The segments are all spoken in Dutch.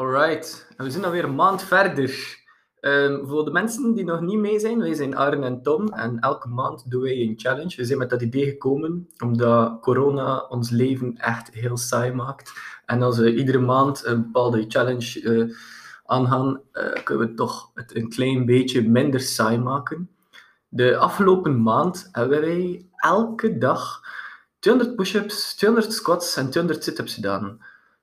Alright, en we zijn alweer een maand verder. Ehm, voor de mensen die nog niet mee zijn, wij zijn Arne en Tom en elke maand doen wij een challenge. We zijn met dat idee gekomen omdat corona ons leven echt heel saai maakt. En als we iedere maand een bepaalde challenge eh, aangaan, eh, kunnen we toch het een klein beetje minder saai maken. De afgelopen maand hebben wij elke dag 200 push-ups, 200 squats en 200 sit-ups gedaan.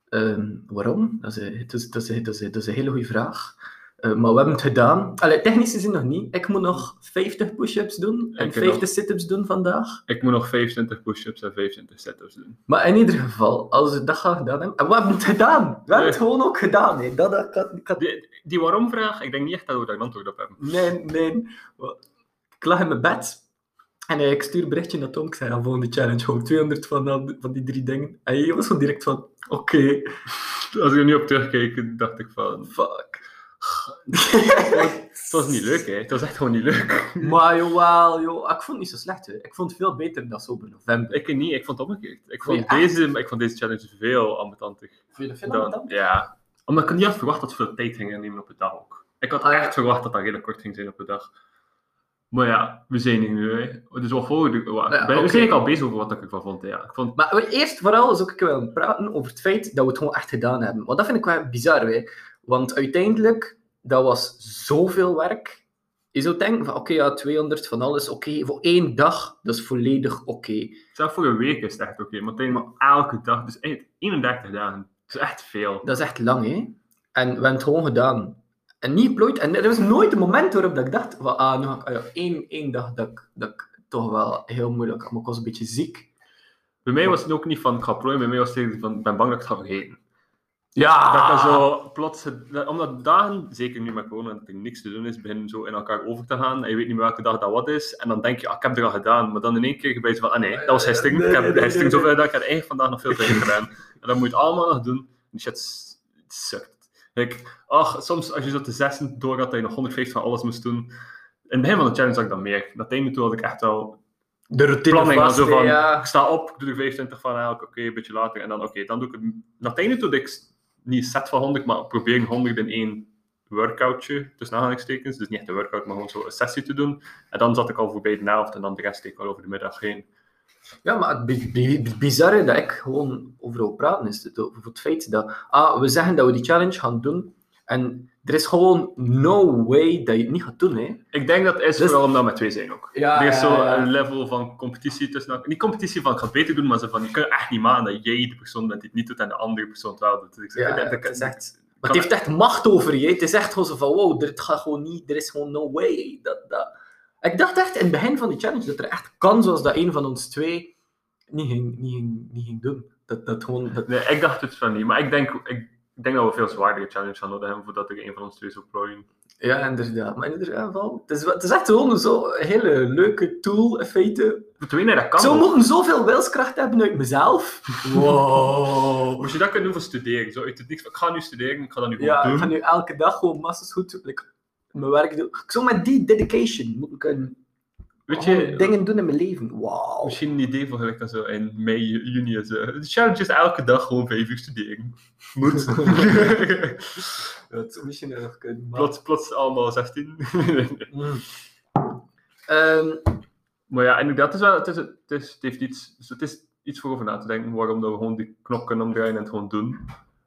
Ehm, waarom? Dat is, een- dat, is, dat, is, dat, is, dat is een hele goede vraag. Eh, maar we hebben het gedaan. Allee, technisch gezien nog niet. Ik moet nog 50 push-ups doen en Ik 50 nog. sit-ups doen vandaag. Ik moet nog 25 push-ups en 25 sit-ups doen. Maar in ieder geval, als we dat gaan gedaan hebben... En we hebben het gedaan! We hebben het gewoon ook gedaan. Hè. Dat, dat, Die, die waarom-vraag, ik denk niet echt dat we daar een antwoord op hebben. Nee, nee. Ik lag in mijn bed. En ik stuur een berichtje naar Tom. Ik zei, ja, volgende challenge, gewoon 200 van, van die drie dingen. En hij was gewoon direct van, oké, Als ik er nu op terugkeek, dacht ik van... fuck. Het was niet leuk, hè. Het was echt gewoon niet leuk. Maar jawel, joh. Ik vond het niet zo slecht, hè. Ik vond het veel beter dan Sober November. Ik niet, ik vond het omgekeerd. Ik Vond je deze, ik vond deze challenge veel je dat dan- dan? Ja. Omdat ik niet had verwacht dat ze veel tijd gingen nemen op de dag ook. Ik had Ah, echt verwacht dat dat redelijk kort ging zijn op de dag. Maar ja, we zijn hier nu, hè. Dus wat volgende... wat- Ja, we oké. zijn al bezig over wat ik ervan vond, ja. Ik vond... Maar eerst vooral zou ik willen praten over het feit dat we het gewoon echt gedaan hebben. Want dat vind ik wel bizar, hè. Want uiteindelijk, dat was zoveel werk. Je zou denken van, oké, ja, 200 van alles, oké. Voor één dag, dat is volledig oké. Zelfs voor een week is het echt oké, maar het is maar elke dag, dus eigenlijk 31 dagen. Dat is echt veel. Dat is echt lang, hè. En we hebben het gewoon gedaan. En niet geplooid. En er was nooit een moment waarop dat ik dacht, van, ah, nu ga ik, ah, ja, één, één dag dat ik, dat ik toch wel heel moeilijk had, maar ik was een beetje ziek. Bij mij was het ook niet van ik ga plooien, bij mij was het van ik ben bang dat ik het ga vergeten. Ja! Dat ik dan zo plots, omdat dagen, zeker nu met corona, dat er niks te doen is, beginnen zo in elkaar over te gaan en je weet niet meer welke dag dat wat is. En dan denk je, ah, ik heb het er al gedaan, maar dan in één keer ben je van, ah nee, dat was gisteren. Nee, ik heb nee, nee, gisteren nee, zoveel gedaan, ik heb eigenlijk vandaag nog veel te gedaan. En dan moet je het allemaal nog doen. Die shit sukt. Like, ach, soms als je zo te zessen door had dat je nog 150 van alles moest doen. In het begin van de challenge had ik dat meer. Dat einde toe had ik echt wel de routine planning. vast, zo van, ja. ik sta op, ik doe er 25 van, eigenlijk, oké, een beetje later. En dan, oké, dan doe ik het... Na het einde doe ik niet een set van 100, maar probeer een 100 in één workoutje, tussen aanhalingstekens. Dus niet echt een workout, maar gewoon zo een sessie te doen. En dan zat ik al voorbij de helft en dan de rest deed ik al over de middag heen. Ja, maar het bi- bi- bizarre dat ik gewoon over wil praten is het, over het feit dat ah, we zeggen dat we die challenge gaan doen en er is gewoon no way dat je het niet gaat doen. Hè. Ik denk dat het is Dus- vooral omdat we met twee zijn ook. Ja, er is zo een level van competitie tussen. Niet competitie van ik ga beter doen, maar zo van je kunt echt niet maken dat jij de persoon bent die het niet doet en de andere persoon het wel doet. Dus ik zeg, Ja, dat- dat- echt- Maar het heeft echt macht over je. Het is echt gewoon zo van wow, dit gaat gewoon niet, er is gewoon no way. Dat, dat. Ik dacht echt in het begin van die challenge dat er echt kans was dat een van ons twee niet ging, niet ging, niet ging doen. Dat, dat gewoon, dat, Nee, ik dacht het van niet, maar ik denk, ik, ik denk dat we veel zwaardere challenge gaan nodig hebben voordat er een van ons twee zou plooien. Ja, inderdaad. Maar in ieder geval, het is, het is echt gewoon zo'n hele leuke tool, in feite. Twee, nee, dat kan Ik wel. moeten zoveel wilskracht hebben uit mezelf. Wow. Moest je dat kunnen doen voor studeren? Zo uit het niks ik ga nu studeren, ik ga dat nu gewoon Ja, doen. ik ga nu elke dag gewoon massas goed like, mijn werk doen. Ik zou met die dedication Weet gewoon je, dingen doen in mijn leven. Wauw. misschien een idee voor gelijk zo in mei, juni. Zo. De challenge is elke dag gewoon vijf uur studeren. Moet. Dat misschien nog kunnen. maar- plots, plots allemaal 16. Mm. Ehm, maar ja, inderdaad, het, is wel, het, is, het, is, het heeft iets, dus het is iets voor over na te denken waarom dat we gewoon die knop kunnen omdraaien en het gewoon doen.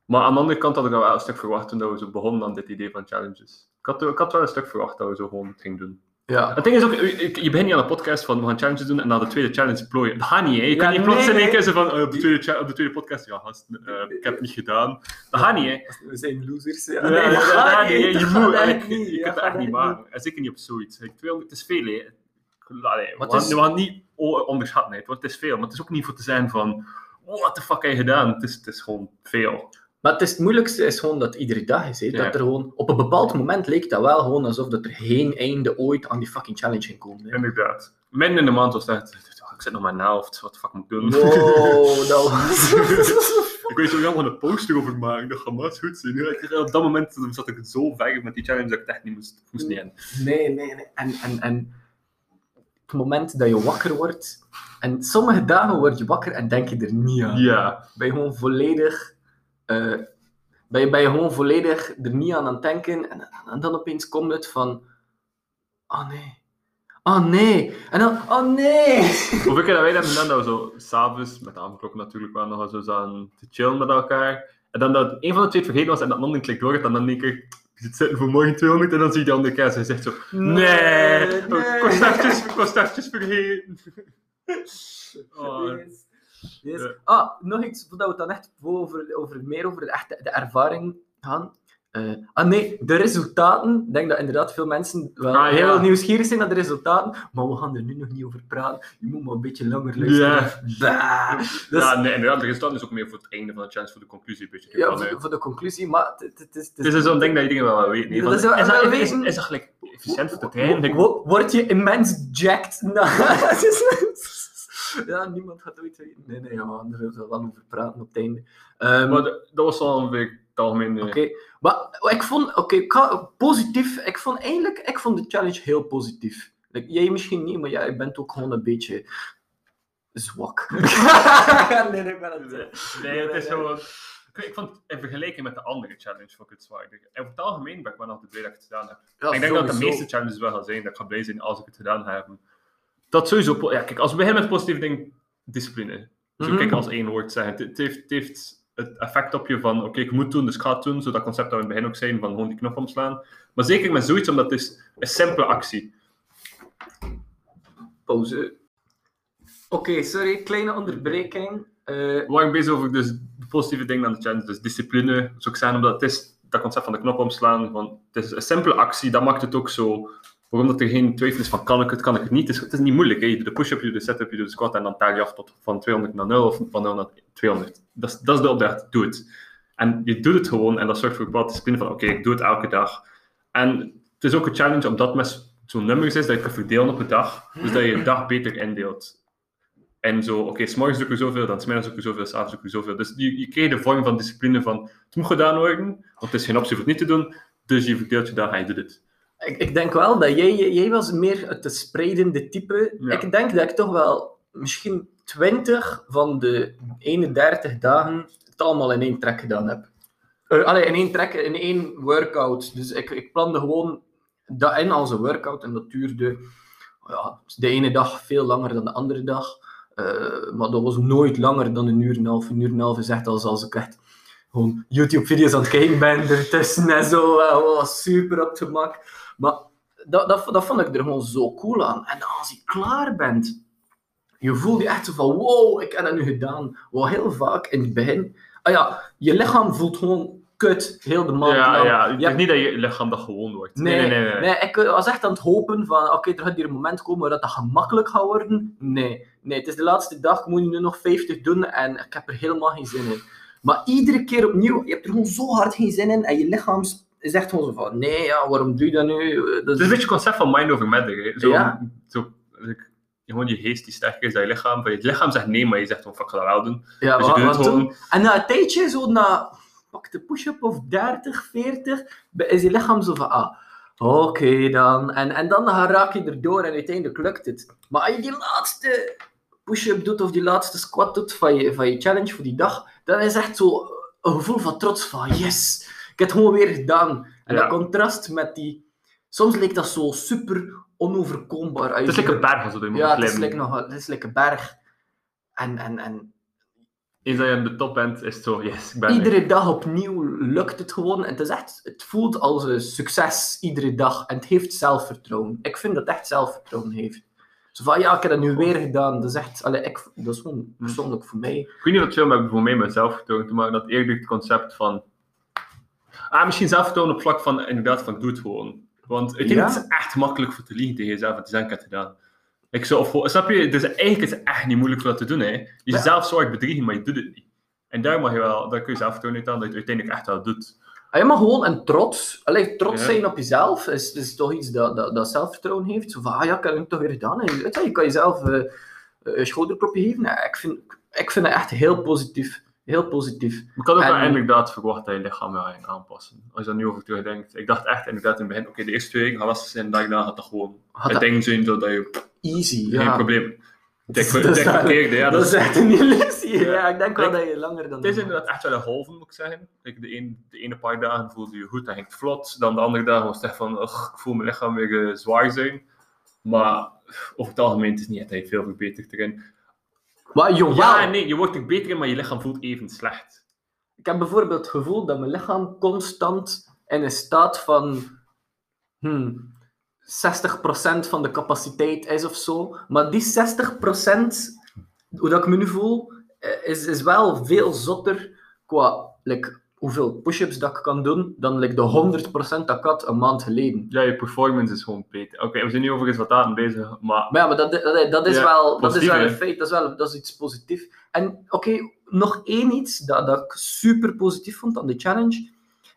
Maar aan de andere kant had ik wel een stuk verwacht toen dat we zo begonnen aan dit idee van challenges. Ik had, ik had wel een stuk verwacht dat we zo gewoon het gingen doen. ja. Het ding is ook, je begint niet aan een podcast van we gaan challenges doen en na de tweede challenge plooien. Dat gaat niet, hè. Je Ja, kan niet plots nee, in één keer zo van eh, op, de tweede, op de tweede podcast, ja gast, eh, ik heb het niet gedaan. Dat gaat niet, hè. We zijn losers. Ja, nee, dat dat gaat niet. dat Je moet, echt echt niet. je kunt het echt niet maken. En zeker niet op zoiets. Like, 200, het is veel, hè. Allee, we, gaan, is- we gaan niet onderschatten, hè. want het is veel. Maar het is ook niet voor te zijn van, what the fuck heb je gedaan? Het is, het is gewoon veel. Maar het, is, het moeilijkste is gewoon dat het iedere dag is. Hè? Ja. Dat er gewoon, op een bepaald moment leek dat wel gewoon alsof dat er geen einde ooit aan die fucking challenge ging komen. Inderdaad. Midden in de maand was "Oh, ik zit nog maar na helft, wat de fuck moet ik doen? Wow, dat was... Ik weet zo een poster over maken, dat gaat maar goed ik- Op dat moment zat ik zo ver met die challenge dat ik het echt niet moest, moest niet in. Nee, nee, nee. En, en, en het moment dat je wakker wordt, en sommige dagen word je wakker en denk je er niet aan. Ja, Ben je gewoon volledig... ben je, ben je gewoon volledig er niet aan aan het denken. En, en dan opeens komt het van... Oh nee. Oh nee. En dan... Oh nee. Hoeveel keer dat wij hebben dan dat we zo s'avonds, met de avondklok natuurlijk wel nog zo aan te chillen met elkaar. En dan dat een van de twee vergeten was en dat ander klikt door en dan denk ik, je zit zitten voor morgen 200 en dan zie je de andere keer en zegt zo, nee, Nee, ik nee. kost eventjes, ik kost eventjes vergeten. Oh, Yes. Yes. Ja. Ah, nog iets voordat we het dan echt over, over meer over de, echte, de ervaring gaan. Eh, ah nee, de resultaten. Ik denk dat inderdaad veel mensen wel Ah, ja. heel nieuwsgierig zijn naar de resultaten. Maar we gaan er nu nog niet over praten. Je moet maar een beetje langer luisteren. Bah. Dus- ja, nee, inderdaad, de resultaat is ook meer voor het einde van de chance, voor de conclusie. Een beetje. Ja, eh, voor, voor de conclusie, maar het, is- Het is zo'n ding dat je dingen wel weet. Nee, Dat is wel- is, dat, is, is dat gelijk efficiënt voor de trein? Word je immens jacked? ja, niemand gaat ooit weten. Nee, nee, ja, daar zullen we wel over praten op het einde. Ehm, maar dat was wel een beetje het algemeen. eh, Oké, maar ik vond, oké, ga- positief, ik vond eigenlijk, ik vond de challenge heel positief. Like, jij misschien niet, maar jij bent ook gewoon een beetje zwak. nee, nee, ik ben het. eh, Nee, het is gewoon... Ik, ik vond in vergelijking met de andere challenge vond ik het. En over het algemeen ben ik wel altijd blij dat ik het gedaan heb. Ja, ik denk dat de meeste challenges wel gaan zijn dat ik ga blij zijn als ik het gedaan heb. Dat sowieso... Ja, kijk, als we beginnen met positieve dingen, discipline. Zo Mhm. kijk als één woord zeggen. Het, het heeft, het heeft het effect op je van, oké, ik moet doen, dus ik ga het doen. Zo dat concept dat we in het begin ook zijn, van gewoon die knop omslaan. Maar zeker met zoiets, omdat het is een simpele actie. Pauze. Oké, sorry, kleine onderbreking. Eh, We waren bezig over dus de positieve dingen aan de challenge, dus discipline, zou ik zeggen, omdat het is dat concept van de knop omslaan, van, het is een simpele actie, dat maakt het ook zo, waarom dat er geen twijfel is van kan ik het, kan ik het niet, het is, het niet moeilijk, hè? je doet de push-up, je doet de set-up, je doet de squat en dan taal je af tot van 200 naar 0 of van 0 naar 200. Dat is, dat is de opdracht, doe het. En je doet het gewoon en dat zorgt voor bepaalde discipline van oké, ik doe het elke dag. En het is ook een challenge omdat met zo'n nummers is dat je kan verdelen op een dag, dus dat je je dag beter indeelt. En zo, oké, s s'morgens doe ik er zoveel, dan smiddags doe ik er zoveel, s'avonds doe ik er zoveel. Dus je, je krijgt de vorm van discipline van, het moet gedaan worden, want het is geen optie voor het niet te doen, dus je verdeelt je dag en je doet het. Ik, ik denk wel dat jij, jij was meer het te spreidende type. Ja. Ik denk dat ik toch wel misschien 20 van de 31 dagen het allemaal in één trek gedaan heb. Eh, allee, in één trek, in één workout. Dus ik, ik plande gewoon dat in als een workout en dat duurde ja, de ene dag veel langer dan de andere dag. Eh, maar dat was nooit langer dan een uur en een half. Een uur en een half is echt als, als ik echt gewoon YouTube-video's aan het kijken ben ertussen en zo. eh, was super op het gemak. Maar dat, dat, dat vond ik er gewoon zo cool aan. En als je klaar bent, je voelt je echt zo van wow, ik heb dat nu gedaan. Wat heel vaak in het begin, ah ja, je lichaam voelt gewoon kut heel de maand ja, lang. ja, ik Je denk niet dat je lichaam dat gewoon wordt. Nee, nee, nee. nee. ik was echt aan het hopen van, oké, er gaat hier een moment komen waar dat gemakkelijk gaat worden. Nee, nee, het is de laatste dag, ik moet nu nog 50 doen en ik heb er helemaal geen zin in. Maar iedere keer opnieuw, je hebt er gewoon zo hard geen zin in en je lichaam is echt gewoon zo van, nee, ja, waarom doe je dat nu? Dat Het is een beetje het concept van mind over matter. Hè. Zo, Ja. zo, gewoon je geest die sterker is dan je lichaam. Van je lichaam zegt nee, maar je zegt van fuck, ik ga dat wel doen. ja, Dus je doet het gewoon. En na een tijdje, zo na, pak de push-up of 30, 40, is je lichaam zo van, ah, oké dan. En, en dan raak je erdoor en uiteindelijk lukt het. Maar als je die laatste push-up doet of die laatste squat doet van je, van je challenge voor die dag, dan is echt zo een gevoel van trots van, yes, heb het gewoon weer gedaan. En Ja. dat contrast met die... Soms lijkt dat zo super onoverkombaar. Het is lekker een berg als je moet Ja, het is like nog, het is een berg. En, en, en Eens dat je aan de top bent, is het zo, yes, ik ben er. Iedere dag opnieuw lukt het gewoon. En het, is echt, het voelt als een succes iedere dag. En het heeft zelfvertrouwen. Ik vind dat het echt zelfvertrouwen heeft. Zo van, ja, ik heb dat nu weer gedaan. Dat is echt, allee, ik, dat is gewoon persoonlijk voor mij. Ik weet niet het veel met voor mij met zelfvertrouwen te maken, dat eerder het concept van... Ah, misschien zelfvertrouwen op vlak van, inderdaad, van doe het gewoon. Want ik denk Ja. het is echt makkelijk voor te liegen tegen jezelf en te zeggen, ik heb het gedaan. Ik zo, of, snap je? Dus eigenlijk is het echt niet moeilijk voor dat te doen, hè. Je Ja. jezelf zo hard bedriegen, maar je doet het niet. En daar mag je wel, daar kun je zelfvertrouwen uit aan, dat je het uiteindelijk echt wel doet. Ah, ja, maar gewoon een trots. Allee, trots Ja. zijn op jezelf is, is toch iets dat, dat, dat zelfvertrouwen heeft. Zo van, ah ja, ik heb het toch weer gedaan. En je, je, je kan jezelf eh, een schouderklopje geven. Ja, ik, vind, ik vind het echt heel positief. Heel positief. Ik had ook En- inderdaad verwacht dat je lichaam wel ging aanpassen. Als je daar nu over terugdenkt. Ik dacht echt inderdaad in het begin, oké, de eerste twee weken lastig zijn, daarna gaat dat gewoon Had het dat ding zijn, zodat je easy, geen ja. probleem. Dik Dat is- dik verkeerde, ja. dat is echt een illusie. Ja, ik denk wel Ik- dat je langer dan... Het is inderdaad echt wel een halve, moet ik zeggen. Kijk, de, een, de ene paar dagen voelde je goed, dan ging het vlot. Dan de andere dagen was het echt van, ugh, ik voel mijn lichaam weer eh, zwaar zijn. Maar over het algemeen het is niet echt dat veel verbeterd erin. Maar jawel. Ja, nee, je wordt er beter in, maar je lichaam voelt even slecht. Ik heb bijvoorbeeld het gevoel dat mijn lichaam constant in een staat van hmm, 60% van de capaciteit is of zo. Maar die 60%, hoe dat ik me nu voel, eh, is, is wel veel zotter qua like, hoeveel push-ups dat ik kan doen dan like, de 100% dat ik had een maand geleden. Ja, je performance is gewoon beter. Oké, we zijn nu over resultaten bezig, maar Maar ja, maar dat, dat, dat is Ja, wel, dat is wel een feit, dat is, wel, dat is iets positiefs. En oké, nog één iets dat, dat ik super positief vond aan de challenge,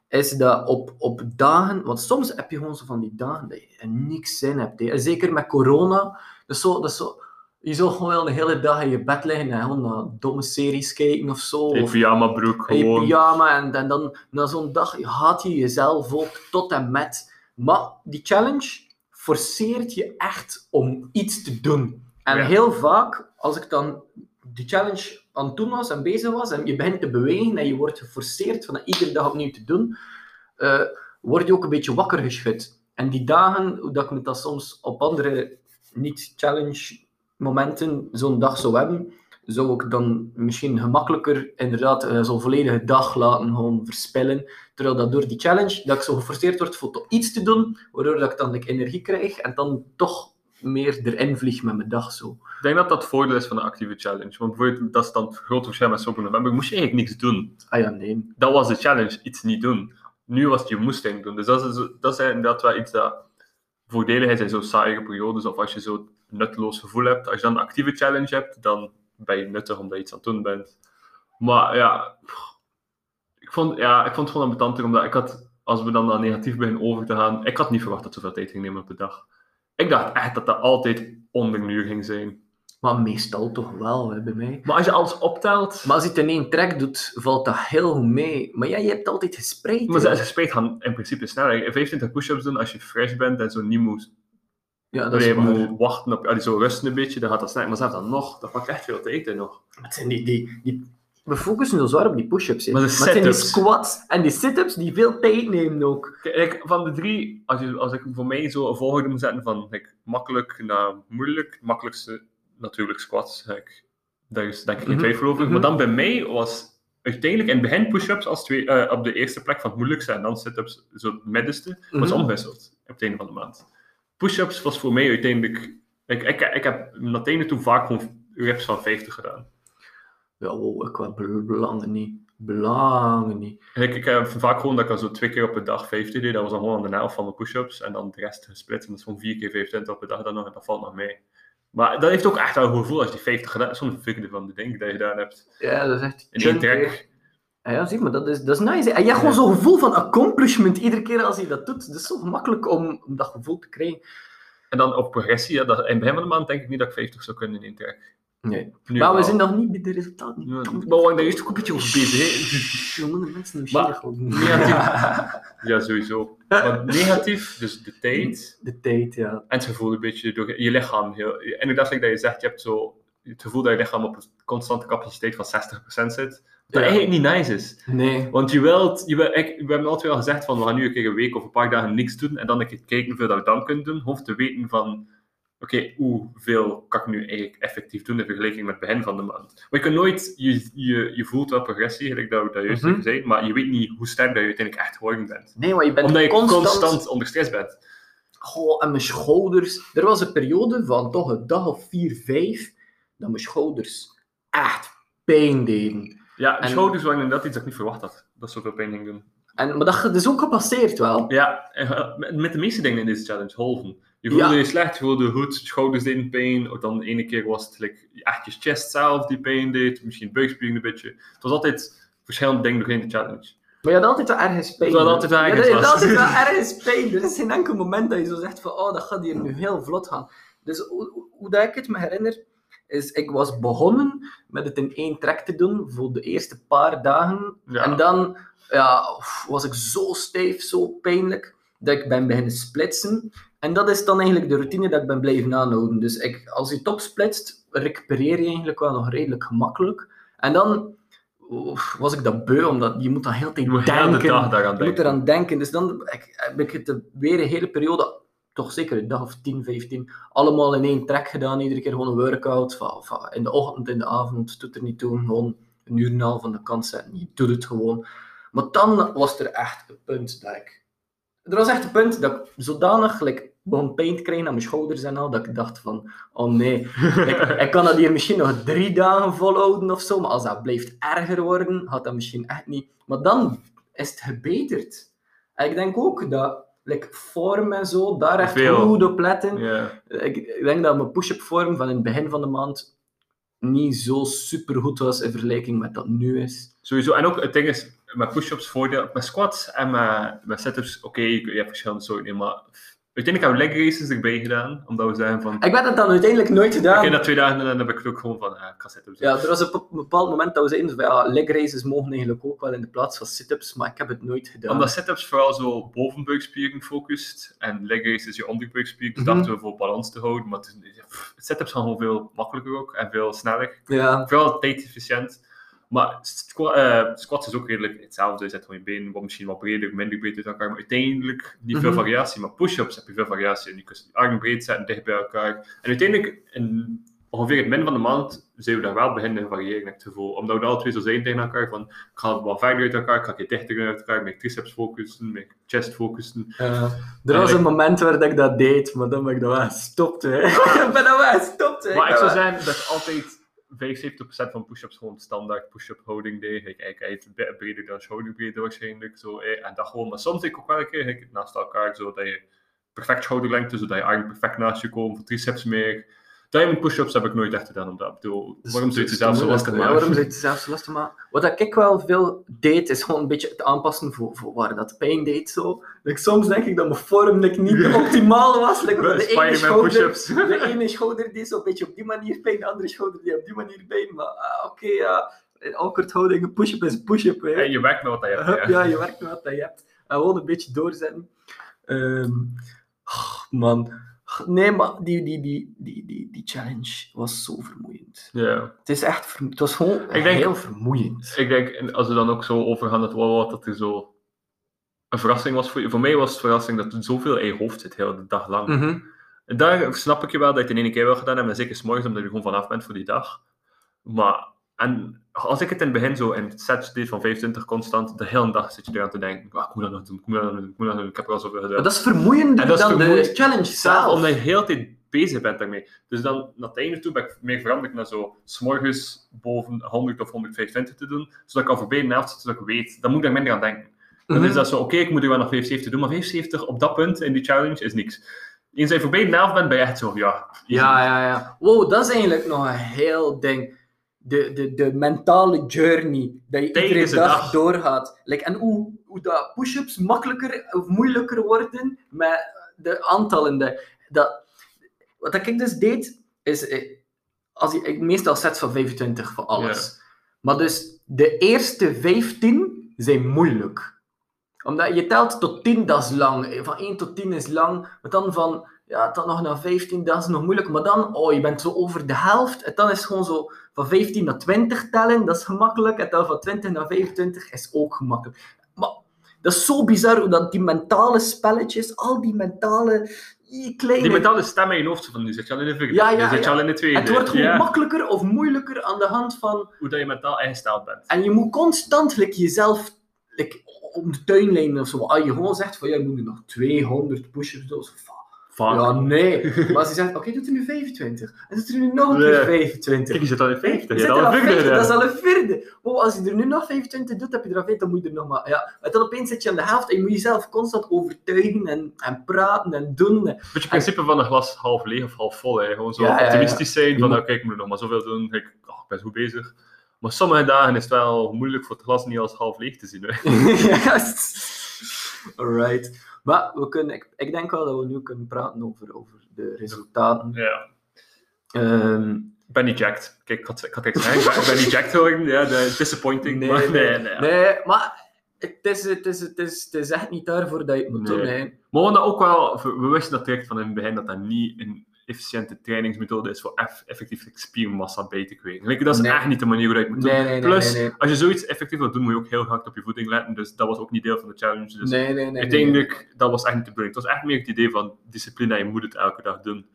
is dat op, op dagen, want soms heb je gewoon zo van die dagen dat je niks zin hebt. hè. Zeker met corona, is zo, dat is zo, je zou gewoon wel de hele dag in je bed liggen en gewoon naar domme series kijken of zo. Of pyjama broek in gewoon. pyjama en, en dan na zo'n dag haat je jezelf ook tot en met. Maar die challenge forceert je echt om iets te doen. En Ja. heel vaak, als ik dan die challenge aan het doen was en bezig was, en je begint te bewegen en je wordt geforceerd van dat iedere dag opnieuw te doen, eh, word je ook een beetje wakker geschud. En die dagen, hoe dat ik me dat soms op andere niet-challenge momenten zo'n dag zou hebben, zou ik dan misschien gemakkelijker inderdaad eh, zo'n volledige dag laten gewoon verspillen. Terwijl dat door die challenge, dat ik zo geforceerd word voor toch iets te doen, waardoor dat ik dan like, energie krijg en dan toch meer erin vlieg met mijn dag zo. Ik denk dat dat het voordeel is van een actieve challenge. Want bijvoorbeeld, dat is dan het grote verschil met Sober November. Moest je eigenlijk niks doen. Ah ja, nee. Dat was de challenge, iets niet doen. Nu was het je moest dingen doen. Dus dat is, dat is inderdaad wel iets dat voordelig is in zo'n saaie periodes. Of als je zo'n nutteloos gevoel hebt. Als je dan een actieve challenge hebt, dan ben je nuttig omdat je iets aan het doen bent. Maar ja, ik vond, ja, ik vond het gewoon ambetanter. Omdat ik had, als we dan naar negatief beginnen over te gaan, ik had niet verwacht dat zoveel tijd ging nemen op de dag. Ik dacht echt dat dat altijd onder een uur ging zijn. Maar meestal toch wel, hè, bij mij. Maar als je alles optelt... Maar als je het in één trek doet, valt dat heel goed mee. Maar ja, je hebt altijd gespreid. Maar ze gespreid gaan in principe sneller. 25 push-ups doen als je fresh bent en zo niet moet, ja, dat je moet wachten op, ja, die zo rusten een beetje, dan gaat dat snel. Maar zelfs dan nog, dat pakt echt veel tijd in nog. Het zijn die, die, die, we focussen zo zwaar op die push-ups. hè. Maar de het zijn die squats en die sit-ups die veel tijd nemen ook. Kijk, van de drie, als, je, als ik voor mij zo een volgorde moet zetten van like, makkelijk naar moeilijk, het makkelijkste natuurlijk squats. Like, daar is denk ik geen Mhm, twijfel over. mhm. Maar dan bij mij was uiteindelijk in het begin push-ups als twee, eh, op de eerste plek van het moeilijkste en dan sit-ups zo het middenste, was Mhm. omgewisseld op het einde van de maand. Push-ups was voor mij uiteindelijk, ik, ik, ik heb naar het einde toe vaak gewoon reps van 50 gedaan. Ja, wow, ik wel belangen niet. Belangen niet. Ik, ik heb vaak gewoon dat ik al zo twee keer op een dag 50 deed. Dat was dan gewoon aan de helft van de push-ups. En dan de rest gesplit. En dat is gewoon vier keer 25 op een dag dan nog. En dat valt nog mee. Maar dat heeft ook echt wel een gevoel als je die 50 gedaan hebt. Zo'n vierde van de dingen die je gedaan hebt. Ja, dat is echt In één trek. Ja, ja, zie maar, dat is, dat is nice. hè. En je hebt gewoon zo'n gevoel van accomplishment iedere keer als je dat doet. Het is zo gemakkelijk om, om dat gevoel te krijgen. En dan op progressie. Ja, dat, in het begin van de maand denk ik niet dat ik 50 zou kunnen in één trek. Nee. Nu maar we zijn nog niet bij de resultaten. Ja, maar we waren daar eerst ook een beetje over bezig. de mensen Maar- negatief. Ja, sowieso. Maar negatief, dus de tijd. De tijd, ja. En het gevoel een beetje door je lichaam. Heel, inderdaad, like dat je zegt, je hebt zo het gevoel dat je lichaam op een constante capaciteit van 60% zit. Wat Ja. eigenlijk niet nice is. Nee. Want je wilt, je wilt ik, we hebben altijd wel gezegd van we gaan nu een keer een week of een paar dagen niks doen en dan een keer kijken hoeveel dat we dan kunnen doen. Hoef te weten van, oké, hoeveel kan ik nu eigenlijk effectief doen in vergelijking met het begin van de maand. Maar je kunt nooit, je, je, je voelt wel progressie, gelijk dat we dat juist gezegd, maar je weet niet hoe sterk dat je uiteindelijk echt geworden bent. Nee, maar je bent Omdat je constant... constant, onder stress bent. Goh, en mijn schouders. Er was een periode van toch een dag of vier, vijf, dat mijn schouders echt pijn deden. Ja, En- schouders waren inderdaad iets dat ik niet verwacht had, dat zoveel pijn ging doen. En, maar dat is ook gepasseerd wel. Ja, eh, met- de meeste dingen in deze challenge, halven. Je voelde Ja. je slecht, je voelde goed, schouders deden pijn. Of dan de ene keer was het like, echt je chest zelf die pijn deed, misschien buikspieren een beetje. Het was altijd verschillende dingen doorheen de challenge. Maar je had altijd wel ergens pijn. Je had altijd wel ergens altijd wel pijn. Er is geen enkel moment dat je zo zegt van, oh, dat gaat hier nu heel vlot gaan. Dus hoe, hoe- hoe dat ik het me herinner, is ik was begonnen met het in één trek te doen voor de eerste paar dagen. Ja. En dan ja, was ik zo stijf, zo pijnlijk, dat ik ben beginnen splitsen. En dat is dan eigenlijk de routine dat ik ben blijven aanhouden. Dus ik, als je topsplitst, recupereer je eigenlijk wel nog redelijk gemakkelijk. En dan was ik dat beu, omdat je moet dan heel de tijd heel de denken. dag Je moet eraan denken. Dus dan ik, heb ik het weer een hele periode, toch zeker een dag of 10, 15, allemaal in één trek gedaan. Iedere keer gewoon een workout. Van, van in de ochtend, in de avond, doet er niet toe. Gewoon een uur en een half aan de kant zetten. Je doet het gewoon. Maar dan was er echt een punt dat ik... Er was echt een punt dat ik zodanig like, begon pijn te krijgen aan mijn schouders en al, dat ik dacht van, oh nee, ik, ik kan dat hier misschien nog drie dagen volhouden of zo, maar als dat blijft erger worden, gaat dat misschien echt niet. Maar dan is het gebeterd. En ik denk ook dat like, vorm en zo, daar echt Veel. goed op letten. Ik, ik denk dat mijn push-up vorm van in het begin van de maand niet zo super goed was in vergelijking met dat nu is. Sowieso. En ook het ding is, met push-ups voordeel, met squats en met, met sit-ups, oké, je hebt verschillende soorten, maar uiteindelijk hebben we leg races erbij gedaan, omdat we zeggen van, Ik ben dat dan uiteindelijk nooit gedaan. ik heb dat twee dagen en dan heb ik het ook gewoon van, ik ga sit-ups doen. Ja, er was een be- bepaald moment dat we zeiden van ja, leg races mogen eigenlijk ook wel in de plaats van sit-ups, maar ik heb het nooit gedaan. Omdat sit-ups vooral zo bovenbuikspieren focust en leg races je onderbuikspieren, dus Mhm. dachten we voor balans te houden, maar sit-ups gaan gewoon veel makkelijker ook en veel sneller. Ja, Vooral tijdefficiënt. Maar squa- eh, squats is ook redelijk hetzelfde. Je zet gewoon je benen wat misschien wat breder, minder breed uit elkaar. Maar uiteindelijk niet veel Mhm. variatie. Maar push-ups heb je veel variatie. En je kunt je armen breed zetten, dicht bij elkaar. En uiteindelijk, in ongeveer het midden van de maand, zijn we daar wel beginnen te variëren, heb ik het gevoel. Omdat we alle twee zo zijn tegen elkaar. Van, ik ga wat verder uit elkaar, ik ga je dichter uit elkaar. Met triceps focussen, met chest focussen. er was een moment waar dat ik dat deed, maar dan ben ik dat wel gestopt. Hè. ik ben dat wel gestopt. Maar ik zou zeggen dat ik altijd 75% van push-ups gewoon standaard push-up houding deed. Ik kijk be- breder dan schouderbreedte waarschijnlijk. Zo, en dat gewoon. Maar soms ik ook wel keer ik, naast elkaar, zodat je perfect schouderlengte, zodat je armen perfect naast je komen, voor triceps meer. Diamond push-ups heb ik nooit echt gedaan, omdat ik bedoel, Dus- waarom zou je het zelf zo lastig maken? Ja, waarom zou je het zelf zo lastig maken? Wat ik wel veel deed, is gewoon een beetje het aanpassen voor, voor waar dat pijn deed. Zo. Like, soms denk ik dat mijn vorm like, niet optimaal was. Like, de, ene schouder, de ene schouder deed zo een beetje op die manier pijn, de andere schouder deed op die manier pijn. Maar ah, oké, ja, in awkward houding, een push-up is een push-up. En je werkt met wat je hebt. Ja. ja, je werkt met wat je hebt. En gewoon een beetje doorzetten. Oh, man. Nee, maar die, die, die, die, die, die challenge was zo vermoeiend. Ja. Het is echt, het was gewoon Ik denk- heel vermoeiend. Ik denk, en als we dan ook zo overgaan het wel wat dat er zo een verrassing was voor je. Voor mij was het verrassing dat er zoveel in je hoofd zit, heel de dag lang. Mhm. Daar snap ik je wel dat je het in één keer wel gedaan hebt, en zeker morgens omdat je er gewoon vanaf bent voor die dag. Maar, en als ik het in het begin zo in sets deed van 25 constant, de hele dag zit je eraan te denken, ah, ik moet dat nog doen, ik moet dat nog doen, ik moet dat nog doen, ik heb er al zoveel gedaan. Maar dat is vermoeiender En dat is dan de vermoeiend. challenge Zelf, omdat je heel de tijd bezig bent daarmee. Dus dan, naar het einde toe ben ik meer veranderd naar zo, s'morgens boven 100 of 125 te doen, zodat ik al voorbij de zit, zodat ik weet, dan moet ik daar minder aan denken. Dan Mhm. is dat zo, oké, ik moet er wel nog 75 doen, maar 75 op dat punt in die challenge is niks. Eens je voorbij de bent, ben je echt zo, ja. Ja, ja, ja. Wow, dat is eigenlijk nog een heel ding. De, de, de mentale journey dat je iedere de dag, dag. doorgaat. Like, en hoe, hoe dat push-ups makkelijker of moeilijker worden met de aantallen. De, dat, wat ik dus deed, is... eh, Als ik, meestal sets van 25 voor alles. Maar dus de eerste 15 zijn moeilijk. Omdat je telt tot 10, dat is lang. Van 1 tot 10 is lang. Maar dan van, ja, dan nog naar 15, dat is nog moeilijk. Maar dan, oh, je bent zo over de helft. En dan is het gewoon zo van 15 naar 20 tellen, dat is gemakkelijk. En dan van 20 naar 25 is ook gemakkelijk. Maar dat is zo bizar hoe dat die mentale spelletjes, al die mentale, die kleine... Die mentale stem in je hoofd, van nu zit je al in de vierde, Ja, ja, zit je ja. al in de tweede. het wordt gewoon Ja. makkelijker of moeilijker aan de hand van Hoe dat je mentaal ingesteld bent. En je moet constant like, jezelf like, om de tuinlijn of zo. Als je gewoon zegt van ja, je moet nu nog 200 push-ups doen. Zo, Fuck. Ja, nee. Maar als je zegt, oké, doet er nu 25. En doet er nu nog een keer 25. Kijk, je zit al in 50. Je Je zit er al al een vierde 50, dat is al een vierde. Wow, als je er nu nog 25 doet, heb je er al 50, dan moet je er nog maar... Ja. En dan opeens zit je aan de helft en je moet jezelf constant overtuigen en, en praten en doen. Beetje het principe van een glas half leeg of half vol. Hè. Gewoon zo Ja, ja, ja. optimistisch zijn. Je Van, moet- nou, kijk, ik moet nog maar zoveel doen. Kijk, oh, ik ben goed bezig. Maar sommige dagen is het wel moeilijk voor het glas niet als half leeg te zien. Hè. Alright. Maar we kunnen, ik, ik denk wel dat we nu kunnen praten over, over de resultaten. Ja. Ehm, Ik ben niet jacked. Kijk, ik had, ik had echt zeggen, ik ben, ik ben niet jacked geworden. Ja, de, disappointing. Nee, maar, nee, nee, nee. Nee, maar het is, het, is, het, is, het is echt niet daarvoor dat je het moet Nee. doen. Hè. Maar we ook wel, we wisten dat direct van in het begin dat dat niet een efficiënte trainingsmethode is voor eff- effectief spiermassa bij te kweken. Like, dat is Nee. echt niet de manier hoe je het moet doen. Nee. Plus, als je zoiets effectief wilt doen, moet je ook heel hard op je voeding letten. Dus dat was ook niet deel van de challenge. Dus uiteindelijk, dat was echt niet de bedoeling. Het was echt meer het idee van discipline en je moet het elke dag doen.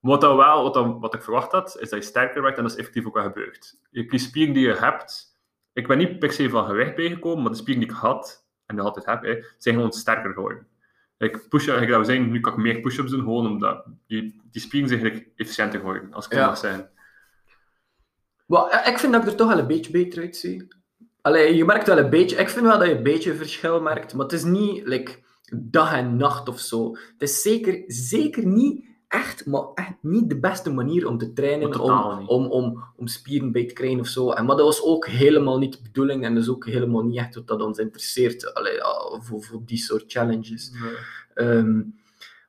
Maar wat, dat wel, wat, dat- wat ik verwacht had, is dat je sterker werd en dat is effectief ook wel gebeurd. Je die spieren die je hebt, ik ben niet per se van gewicht bijgekomen, maar de spieren die ik had, en nog altijd heb, zijn gewoon sterker geworden. Ik push, ik dat we zijn, nu kan ik meer push-ups doen, gewoon omdat die, die spieren zijn eigenlijk efficiënter geworden, als ik Ja. mag zeggen. Wel, ik vind dat ik er toch wel een beetje beter uitzie. Allee, je merkt wel een beetje... Ik vind wel dat je een beetje verschil merkt, maar het is niet like, dag en nacht of zo. Het is zeker, zeker niet echt, maar echt niet de beste manier om te trainen, Maar om, om, om, om spieren bij te krijgen of zo. En, maar dat was ook helemaal niet de bedoeling en dat is ook helemaal niet echt wat dat ons interesseert allee, ja, voor, voor die soort challenges. Ehm,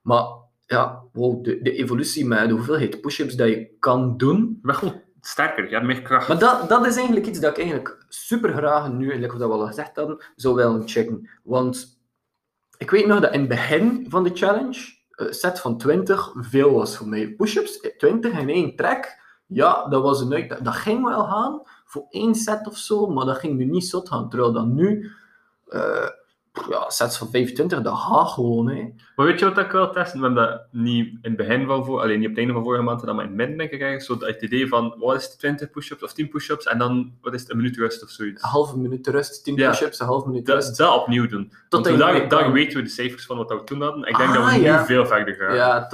maar ja, wow, de, de evolutie met de hoeveelheid push-ups dat je kan doen, gewoon sterker, je hebt meer kracht. maar dat, dat is eigenlijk iets dat ik eigenlijk super graag nu, eigenlijk wat we al gezegd hadden, zou willen checken. Want ik weet nog dat in het begin van de challenge, set van 20 veel was voor mij. Push-ups, 20 in één trek, ja, dat was een. Dat, dat ging wel gaan voor één set of zo, maar dat ging nu niet zot gaan. Terwijl dat nu, eh, ja, sets van 25, dat gaat gewoon. Hè. Maar weet je wat ik wil testen? We hebben dat niet in het begin van voor, alleen niet op het einde van vorige maand, dan maar in het midden denk ik. Zo het idee van, wat is het, 20 push-ups of 10 push-ups en dan, wat is het, een minuut rust of zoiets. Een halve minuut rust, 10 Ja. push-ups, een halve minuut Dat, rust. dat opnieuw doen. Want in daar, daar weten we de cijfers van wat we toen hadden. Ik denk Ah, dat we nu veel verder gaan. Ja,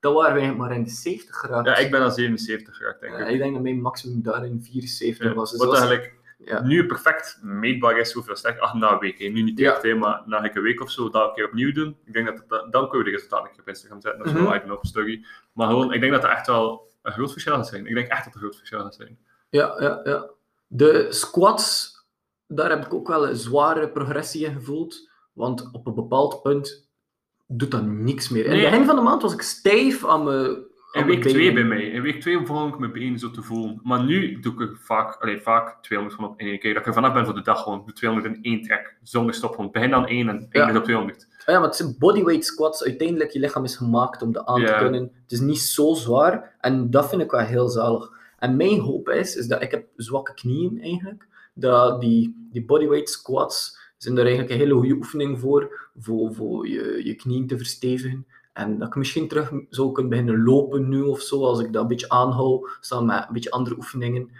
dat waren wij maar in de 70 geraakt. Ja, ik ben aan 77 geraakt, denk Ja, ik. ik denk dat mijn maximum daarin 74 Ja, was. Dus wat eigenlijk ja. nu perfect meetbaar is hoeveel sterk. Ach, na een week. hè. Nu niet Ja. hè, maar na een week of zo, dat een keer opnieuw doen. Ik denk dat het, dan kunnen we de resultaten een keer op Instagram zetten. Dat is Mhm. wel een story. Maar gewoon, ik denk dat er echt wel een groot verschil gaat zijn. Ik denk echt dat er een groot verschil gaat zijn. Ja, ja, ja. De squats, daar heb ik ook wel een zware progressie in gevoeld. Want op een bepaald punt doet dat niks meer. In Nee. het begin van de maand was ik stijf aan mijn. In week mijn 2 benen. bij mij. In week 2 begon ik mijn benen zo te voelen. Maar nu doe ik vaak, allee, vaak 200 van op in één keer. Dat ik er vanaf ben voor de dag gewoon. Ik doe 200 in één trek. Zonder stop. Gewoon. Begin dan 1 en eindig op 200. Ah ja, maar het zijn bodyweight squats. Uiteindelijk, je lichaam is gemaakt om dat aan te kunnen. Het is niet zo zwaar. En dat vind ik wel heel zalig. En mijn hoop is, is dat ik heb zwakke knieën eigenlijk. Dat die, die bodyweight squats zijn er eigenlijk een hele goede oefening voor. Voor, voor je, je knieën te verstevigen. En dat ik misschien terug zou kunnen beginnen lopen nu of zo. Als ik dat een beetje aanhoud. Samen met een beetje andere oefeningen.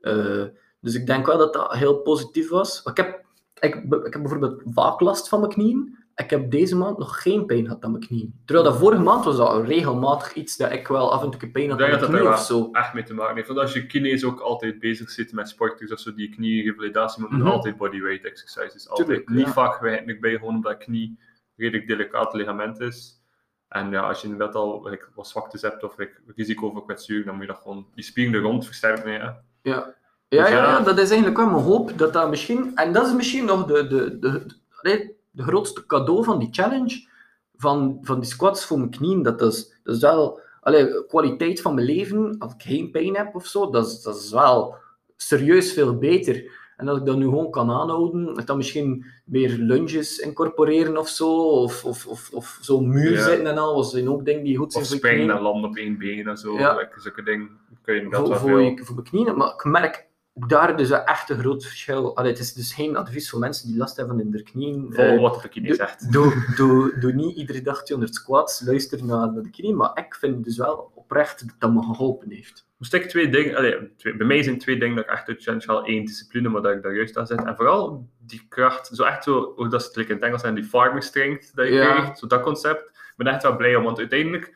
Eh, dus ik denk wel dat dat heel positief was. Ik heb, ik, ik heb bijvoorbeeld vaak last van mijn knieën. Ik heb deze maand nog geen pijn gehad aan mijn knieën. Terwijl dat vorige maand was dat regelmatig iets dat ik wel af en toe pijn Ik had aan dat mijn dat er knie wel of zo. echt mee te maken heeft. Want als je kines ook altijd bezig zit met sporters of zo, die knie-revalidatie, moet je Mhm. altijd bodyweight exercises. Altijd. Tuurlijk, Niet ja. vaak eigenlijk bij, gewoon omdat knie redelijk delicaat ligament is. En ja, als je inderdaad al like, wat zwaktes hebt of like, risico voor kwetsuur, dan moet je dat gewoon die spieren er rond versterken. Ja. Ja. Ja, ja, Dus ja. ja, dat is eigenlijk wel mijn hoop dat dat misschien... En dat is misschien nog de, de, de, de, de grootste cadeau van die challenge, van, van die squats voor mijn knieën. Dat is, dat is wel... Allee, kwaliteit van mijn leven, als ik geen pijn heb of zo, dat is, dat is wel serieus veel beter. En als ik dat nu gewoon kan aanhouden, dan misschien meer lunges incorporeren of zo, of, of, of, of zo'n muur Ja. zitten en al, dat zijn ook dingen die goed zijn Of springen en landen op één been en zo. Ja. Like, zulke dingen kun je inderdaad voor, wel voor, veel. je, voor mijn knieën. Maar ik merk daar dus echt een groot verschil. Allee, het is dus geen advies voor mensen die last hebben in hun knieën. Volg Eh, wat de zegt. doe, doe, doe niet iedere dag 200 squats, luister naar, naar de knieën. Maar ik vind dus wel oprecht dat dat me geholpen heeft. Moest ik twee dingen, allee, twee, bij mij zijn twee dingen dat ik echt uit challenge haal. Eén, discipline, maar dat ik daar juist aan zet. En vooral die kracht, zo echt zo, hoe dat ze het in het Engels zijn, die farmer strength dat je Ja. krijgt, zo dat concept. Ik ben echt wel blij om, want uiteindelijk,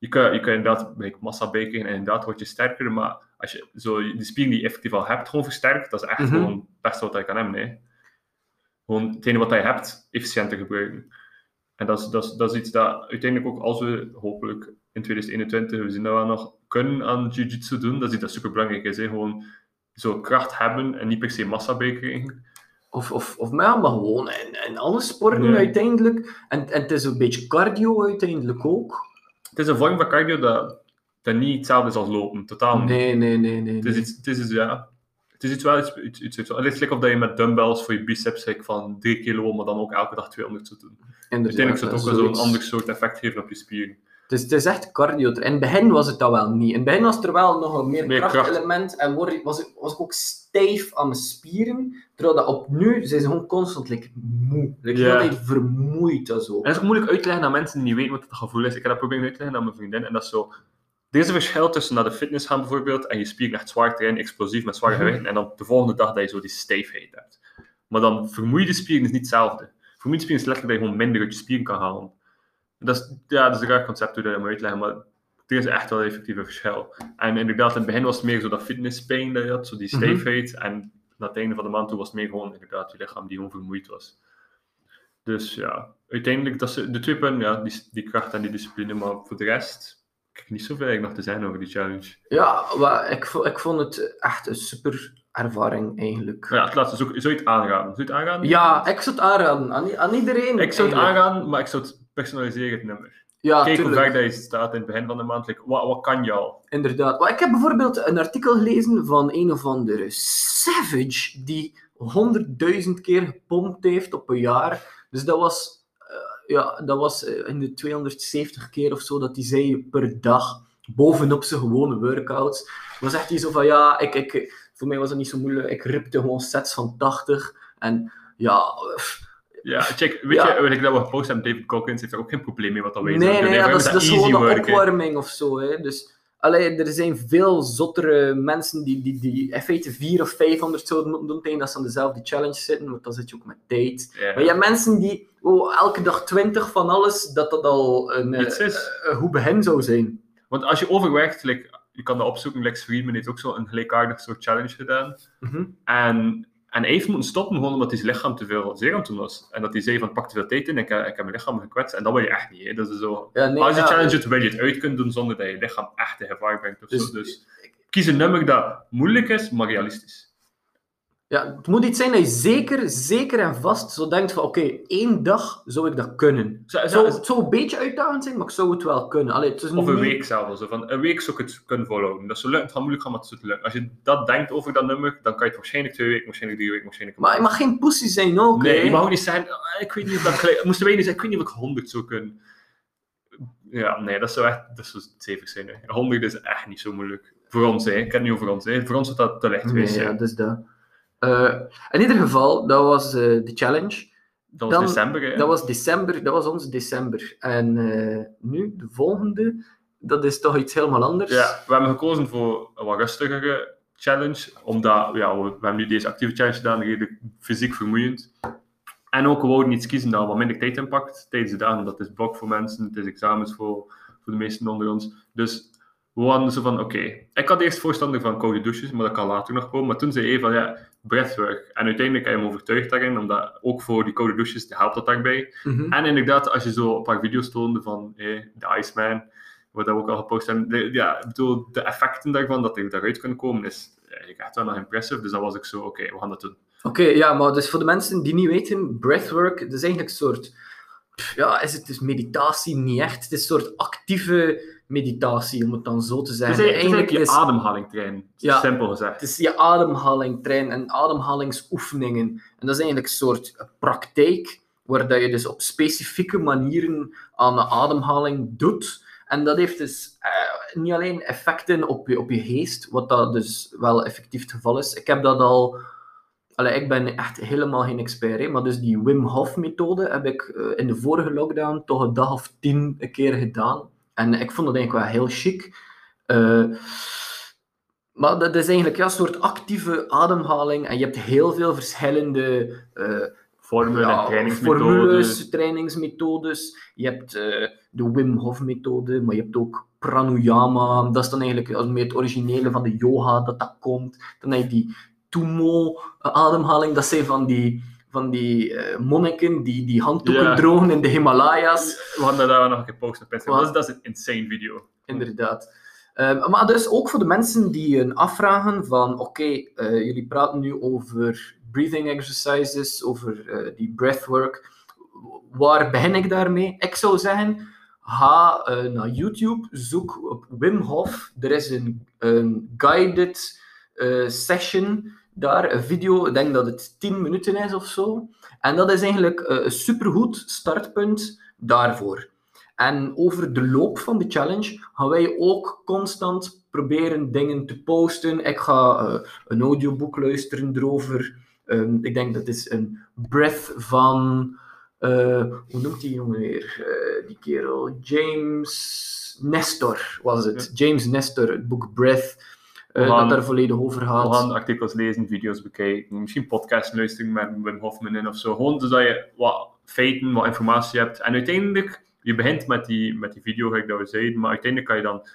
je kan, je kan inderdaad massa bijkrijgen en inderdaad word je sterker, maar als je zo die spieren die je effectief al hebt, gewoon versterkt, dat is echt Mhm. gewoon het beste wat je kan hebben. Hè. Gewoon hetgene wat je hebt, efficiënter gebruiken. En dat is, dat, is, dat is iets dat uiteindelijk ook, als we hopelijk in 2021, we zien dat wel nog, kunnen aan jiu-jitsu doen, dat is iets dat super belangrijk is. Hè. Gewoon zo kracht hebben en niet per se massa bijkrijgen. Of, of, of maar, gewoon in, in alle sporten uiteindelijk. En, en het is een beetje cardio uiteindelijk ook. Het is een vorm van cardio dat, dat niet hetzelfde is als lopen, totaal niet. Nee, nee, nee, nee. Het is iets, het is iets, ja, Het is iets wel iets, iets, het is like of dat je met dumbbells voor je biceps like, van 3 kilo, maar dan ook elke dag 200 zou doen. Uiteindelijk zou het ook wel zo'n ander soort effect geven op je spieren. Dus het is echt cardio. In het begin was het dat wel niet. In het begin was er wel nog een meer, Meer kracht. krachtelement en word, was, ik- was ik ook stijf aan mijn spieren. Terwijl dat op nu zijn ze gewoon constant like, moe. Like, Ja. heel de tijd vermoeid en zo. En dat is ook moeilijk uit te leggen aan mensen die niet weten wat het gevoel is. Ik heb dat proberen uit te leggen aan mijn vriendin. En dat is zo... Er is een verschil tussen naar de fitness gaan bijvoorbeeld en je spieren echt zwaar trainen, explosief met zware Mhm. gewichten, en dan de volgende dag dat je zo die stijfheid hebt. Maar dan vermoeide spieren is niet hetzelfde. Vermoeide spieren is letterlijk dat je gewoon minder uit je spieren kan halen. Dat is, ja, dat is een raar concept hoe dat je moet uitleggen, maar er is echt wel effectief een verschil. En inderdaad, in het begin was het meer zo dat fitnesspijn dat je had, zo die Mhm. stijfheid. En na het einde van de maand toe was het meer gewoon inderdaad je lichaam die gewoon vermoeid was. Dus ja, uiteindelijk, dat ze, de twee punten, ja, die, die kracht en die discipline, maar voor de rest, ik heb niet zoveel eigenlijk nog te zijn over die challenge. Ja, maar ik, ik vond het echt een super ervaring eigenlijk. Ja, het laatste, zou zou je het aanraden? Zou je het aanraden? Ja, ik zou het aanraden aan, aan iedereen. Ik zou het eigenlijk. aanraden, maar ik zou het personaliseren, het nummer. Ja, Kijk hoe ver dat je staat in het begin van de maand. Like, wat, wat kan je al? Inderdaad. Maar ik heb bijvoorbeeld een artikel gelezen van een of andere Savage die 100.000 keer gepompt heeft op een jaar. Dus dat was, eh, ja, dat was eh, in de 270 keer of zo dat hij zei per dag. Bovenop zijn gewone workouts. Was echt iets zo van ja, ik, ik, voor mij was dat niet zo moeilijk. Ik ripte gewoon sets van 80. En ja, pff, Ja, check, weet Ja. je, weet ik dat we gepost hebben, David Cockins heeft er ook geen probleem mee wat dat wij Nee, nee, ja, dat is, hebben dat is easy gewoon een work, opwarming of zo. Hè. Dus, allee, er zijn veel zottere mensen die, die, die in feite 400 of 500 zouden doen tegen dat ze aan dezelfde challenge zitten, want dan zit je ook met tijd. Maar je hebt mensen die oh, elke dag 20 van alles, dat dat al een, eh, een goed begin zou zijn. Want als je overwerkt, like, je kan dat opzoeken, Lex Friedman heeft ook zo een gelijkaardig soort challenge gedaan. Mhm. En, en hij heeft moeten stoppen gewoon omdat hij zijn lichaam te veel zeer aan doen was. En dat hij zei van, ik pak te veel tijd in, ik, ik heb mijn lichaam gekwetst. En dat wil je echt niet. Hè. Dat is zo... Ja, nee, als je ja, challenge het, wil je het uit kunnen doen zonder dat je lichaam echt in gevaar brengt. Of Dus- zo. dus kies een nummer dat moeilijk is, maar realistisch. Ja, het moet iets zijn dat je zeker, zeker en vast zo denkt van oké, één dag zou ik dat kunnen. Zo- zou, het zou een beetje uitdagend zijn, maar ik zou het wel kunnen. Allee, het is Of een niet- week zelfs. Zo van, een week zou ik het kunnen volhouden. Dat is zo leuk, het gaat moeilijk gaan, maar het is lukken. Als je dat denkt over dat nummer, dan kan je het waarschijnlijk twee weken, waarschijnlijk drie weken, waarschijnlijk Maar je mag geen pussy zijn ook. Nee, je mag ook niet zeggen, "Ah, ik weet niet of dat wij niet zeggen, ik weet niet of ik 100 zou kunnen. Ja, nee, dat zou echt dat zou stevig zijn. 100 is echt niet zo moeilijk. Voor ons, hè. Ik heb het niet over ons, hè. Voor ons zou dat te licht Nee, geweest ja, zijn. dus dat. Eh, in ieder geval, dat was eh, de challenge. Dat was dan- december, hè. Dat was december, dat was ons december. En eh, nu, de volgende, dat is toch iets helemaal anders. Ja, we hebben gekozen voor een wat rustigere challenge, omdat ja, we, we hebben nu deze actieve challenge gedaan, redelijk fysiek vermoeiend. En ook, we wouden iets kiezen dat wat minder tijd inpakt tijdens de dagen, dat is blok voor mensen, het is examens voor, voor de meesten onder ons. Dus we hadden zo van, oké, ik had eerst voorstander van koude douches, maar dat kan later nog komen. Maar toen zei hij van, ja, breathwork. En uiteindelijk heb je hem overtuigd daarin, omdat ook voor die koude douches helpt dat daarbij. Mhm. En inderdaad, als je zo een paar video's toonde van eh, de Iceman, wat we ook al gepost hebben, de, ja, ik bedoel, de effecten daarvan, dat die daaruit kunnen komen, is eigenlijk echt wel nog impressive. Dus dan was ik zo, oké, we gaan dat doen. Oké, ja, maar dus voor de mensen die niet weten, breathwork, dat is eigenlijk een soort, pff, ja, is het dus meditatie niet echt? Het is een soort actieve meditatie, om het dan zo te Het is, zeggen. eigenlijk- het is eigenlijk je is- ademhaling trainen, Ja. simpel gezegd. Het is je ademhaling trainen en ademhalingsoefeningen. En dat is eigenlijk een soort praktijk waar dat je dus op specifieke manieren aan de ademhaling doet. En dat heeft dus eh, niet alleen effecten op je, op je geest, wat dat dus wel effectief het geval is. Ik heb dat al... Allee, ik ben echt helemaal geen expert, hè, maar dus die Wim Hof methode heb ik eh, in de vorige lockdown toch een dag of tien een keer gedaan. En ik vond dat eigenlijk wel heel chic. Eh, maar dat is eigenlijk ja, een soort actieve ademhaling. En je hebt heel veel verschillende ja, trainingsmethodes. formules, trainingsmethodes. Je hebt de Wim Hof methode, maar je hebt ook pranayama. Dat is dan eigenlijk als meer het originele van de yoga dat dat komt. Dan heb je die Tumo eh, ademhaling. Dat zijn van die, van die eh, monniken die die handdoeken Ja. drogen in de Himalaya's. We dat daar nog een keer posten op Instagram. Dat is, dat is een insane video. Inderdaad. Ehm, maar dus ook voor de mensen die een afvragen van oké, eh, jullie praten nu over breathing exercises, over eh, die breathwork. Waar begin ik daarmee? Ik zou zeggen, ga naar YouTube, zoek op Wim Hof. Er is een, een guided session daar, een video, ik denk dat het 10 minuten is of zo. En dat is eigenlijk eh, een supergoed startpunt daarvoor. En over de loop van de challenge gaan wij ook constant proberen dingen te posten. Ik ga eh, een audioboek luisteren erover. Ehm, ik denk dat is een breath van. eh, hoe noemt die jongen weer? Die kerel. James Nestor was het. James Nestor, het boek Breath. We gaan- dat daar volledig over We gaat. gaan artikels lezen, video's bekijken, misschien podcasts luisteren met Wim Hofman in of zo. Gewoon zodat je wat feiten, wat informatie hebt. En uiteindelijk, je begint met die, met die video, gelijk dat we zeiden, maar uiteindelijk kan je dan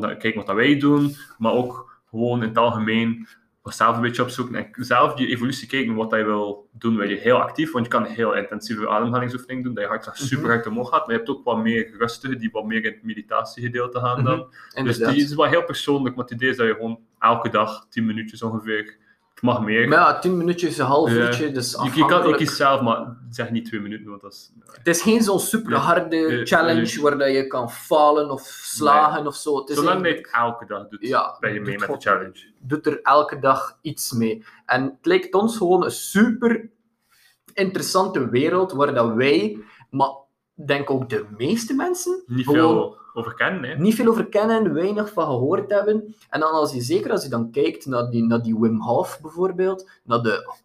kijken wat dat wij doen, maar ook gewoon in het algemeen zelf een beetje opzoeken en zelf die evolutie kijken wat je wil doen. Ben je heel actief, want je kan heel intensieve ademhalingsoefeningen doen, dat je hartslag Mhm. super hard omhoog gaat, maar je hebt ook wat meer rustige, die wat meer in het meditatiegedeelte gaan dan. Dus die is wel heel persoonlijk, maar het idee is dat je gewoon elke dag 10 minuutjes ongeveer, mag meer. Maar ja, 10 minuutjes, een half Ja. uurtje, dus je, je, kan, afhankelijk. kiest zelf, maar zeg niet 2 minuten, want dat is... Het is geen zo'n super harde challenge waar dat je kan falen of slagen of zo. Het is Zolang je het elke dag doet, Ja, ben je mee met de challenge. doet er elke dag iets mee. En het lijkt ons gewoon een super interessante wereld waar dat wij, maar denk ook de meeste mensen, Niet Gewoon- veel over kennen, hè. niet veel over kennen, weinig van gehoord hebben. En dan als je, zeker als je dan kijkt naar die, naar die Wim Hof bijvoorbeeld, naar de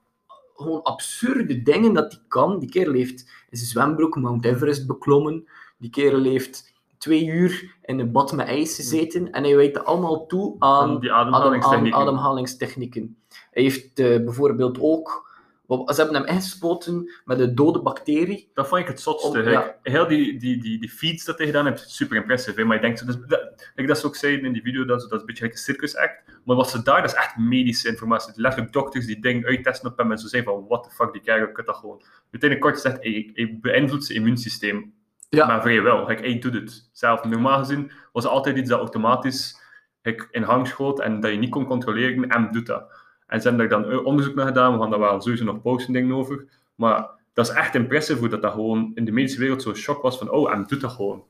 gewoon absurde dingen dat die kan. Die kerel heeft in zijn zwembroek Mount Everest beklommen. Die kerel heeft twee uur in een bad met ijs gezeten. En hij weet allemaal toe aan die ademhalingstechnieken. Hij heeft eh, bijvoorbeeld ook... Ze hebben hem ingespoten met een dode bacterie. Dat vond ik het zotste. Om- Heel die, die, die, die feeds dat hij gedaan heeft, super impressive. Hè? Maar je denkt, zo, dus, dat, like dat ze ook zeiden in die video, dat, ze- dat is een beetje like een circus act. Maar wat ze daar, dat is echt medische informatie. Letterlijk dokters die dingen uittesten op hem en zo zijn van, what the fuck, die kerel kan dat gewoon. Uiteindelijk kort gezegd, hij, hij beïnvloedt zijn immuunsysteem. Ja. Maar vrijwel. Like, hij doet het zelf. Normaal gezien was het altijd iets dat automatisch like, in hang schoot en dat je niet kon controleren en doet dat. En ze hebben daar dan onderzoek naar gedaan, we gaan daar wel sowieso nog posten dingen over. Maar dat is echt impressive hoe dat, dat gewoon in de medische wereld zo'n shock was van, oh, en doet dat gewoon.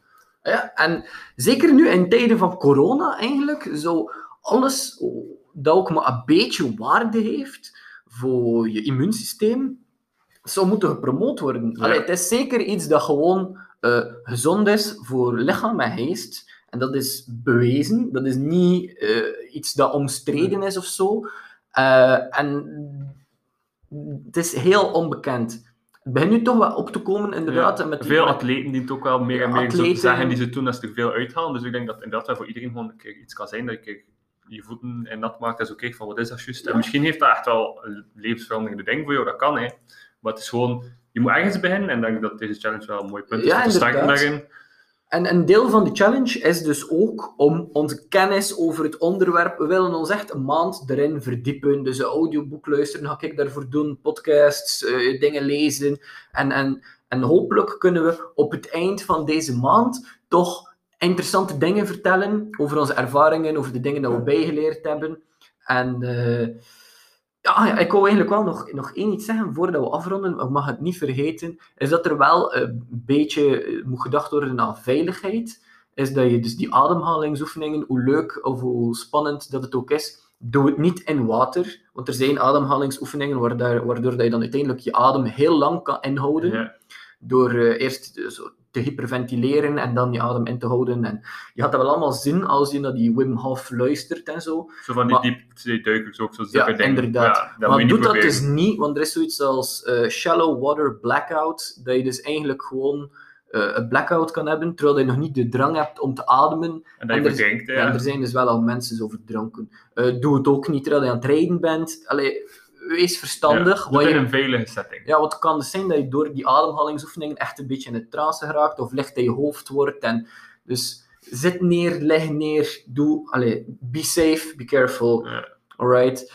Ja, en zeker nu in tijden van corona eigenlijk, zo alles dat ook maar een beetje waarde heeft voor je immuunsysteem, zou moeten gepromoot worden. Ja. Allee, het is zeker iets dat gewoon eh, gezond is voor lichaam en geest. En dat is bewezen. Dat is niet eh, iets dat omstreden is of zo. Eh, en het is heel onbekend. Het begint nu toch wel op te komen, inderdaad. Ja, met die- veel atleten die het ook wel meer en meer zo atleten- zeggen die ze doen als ze er veel uithalen. Dus ik denk dat inderdaad wel voor iedereen gewoon een keer iets kan zijn dat je keer je voeten en nat maakt en zo kijkt van wat is dat juist. Ja. En misschien heeft dat echt wel een levensveranderende ding voor jou, dat kan hè. Maar het is gewoon, je moet ergens beginnen en ik denk dat deze challenge wel een mooi punt is Ja, om te starten daarin. En een deel van de challenge is dus ook om onze kennis over het onderwerp. We willen ons echt een maand erin verdiepen. Dus een audioboek luisteren, ga ik daarvoor doen, podcasts, eh, dingen lezen. En, en, en hopelijk kunnen we op het eind van deze maand toch interessante dingen vertellen over onze ervaringen, over de dingen die we bijgeleerd hebben. En eh, ja, ik wou eigenlijk wel nog, nog één iets zeggen voordat we afronden, ik mag het niet vergeten, is dat er wel een beetje eh, moet gedacht worden aan veiligheid. Is dat je dus die ademhalingsoefeningen, hoe leuk of hoe spannend dat het ook is, doe het niet in water. Want er zijn ademhalingsoefeningen waardoor, waardoor dat je dan uiteindelijk je adem heel lang kan inhouden. Ja. Door eh, eerst eh, zo te hyperventileren en dan je adem in te houden. En je gaat dat wel allemaal zien als je naar die Wim Hof luistert en zo. Zo van die diepzeeduikers ook, zo Ja, inderdaad. Ja, dat maar doe dat dus niet, want er is zoiets als eh, shallow water blackout, dat je dus eigenlijk gewoon eh, een blackout kan hebben, terwijl je nog niet de drang hebt om te ademen. En dat je en er- verdrinkt, Ja. ja. er zijn dus wel al mensen zo verdronken. Eh, doe het ook niet terwijl je aan het rijden bent. Allee, wees verstandig. Ja, wat doe het je- in een veilige setting. ja, wat kan dus zijn dat je door die ademhalingsoefeningen echt een beetje in het trance geraakt of licht in je hoofd wordt. En dus zit neer, leg neer, doe, allee, be safe, be careful, Ja. alright.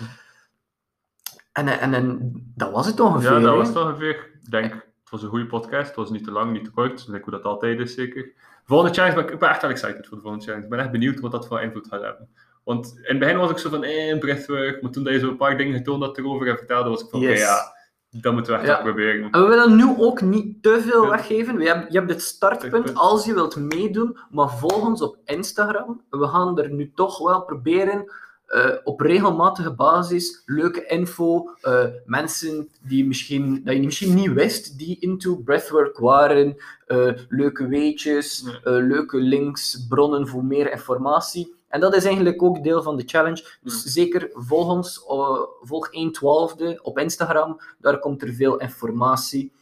En, en, en dat was het ongeveer. Ja, dat was het ongeveer. Ik denk, het was een goede podcast. Het was niet te lang, niet te kort. Like hoe dat altijd is, zeker. Volgende challenge, ben ik, ik ben echt excited voor de volgende challenge. Ik ben echt benieuwd wat dat voor invloed gaat hebben. Want in het begin was ik zo van, eh, een breathwork. Maar toen dat je zo een paar dingen getoond had erover en vertelde, was ik van, oké, Yes. ja, dat moeten we echt Ja. proberen. En we willen nu ook niet te veel Ja. weggeven. We hebben, je hebt dit startpunt als je wilt meedoen, maar volg ons op Instagram. We gaan er nu toch wel proberen eh, op regelmatige basis leuke info, eh, mensen die misschien, dat je misschien niet wist, die into breathwork waren, eh, leuke weetjes, Ja. leuke links, bronnen voor meer informatie. En dat is eigenlijk ook deel van de challenge. Dus Ja. zeker volg ons, eh, volg 1.12 op Instagram, daar komt er veel informatie.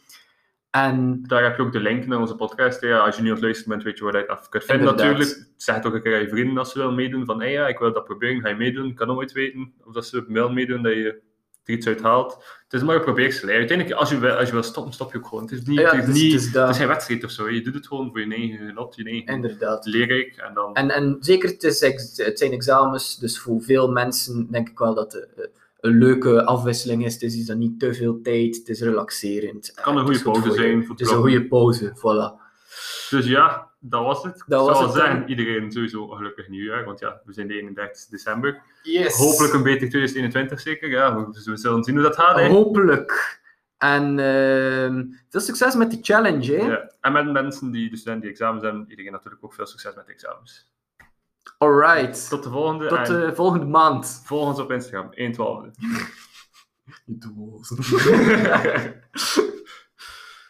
En Daar heb je ook de link naar onze podcast. Ja, als je nu aan het luisteren bent, weet je waar je het af kunt vinden natuurlijk. Zeg het ook een keer aan je vrienden als ze willen meedoen. Van, hey, ja, ik wil dat proberen, ga je meedoen? Ik kan nooit weten of dat ze mail meedoen, dat je er iets uit haalt. Het is maar een probeersel. hè. Uiteindelijk, als je, wil, als je wil stoppen, stop je ook gewoon. Het is, niet, Ja, het is, niet, het is dat. het is geen wedstrijd of zo. Je doet het gewoon voor je eigen genot, je eigen inderdaad. leerrijk. En dan... En, en zeker, het, is, het zijn examens, dus voor veel mensen denk ik wel dat het een leuke afwisseling is. Het is iets dat niet te veel tijd, het is relaxerend. Het kan een goede pauze zijn voor Het is een goede pauze, voilà. Dus ja, dat was het. Dat ik was zou het zeggen, dan. iedereen sowieso een gelukkig nieuwjaar. Want ja, we zijn de 31 december. Yes. Hopelijk een beter 2021 zeker. Ja, we, we zullen zien hoe dat gaat. hè. Hopelijk. En ehm, veel succes met die challenge, hè? Ja. En met mensen die, de studenten die examens hebben, iedereen natuurlijk ook veel succes met de examens. Alright. Tot de volgende. Tot de volgende maand. volg ons op Instagram, 112. Je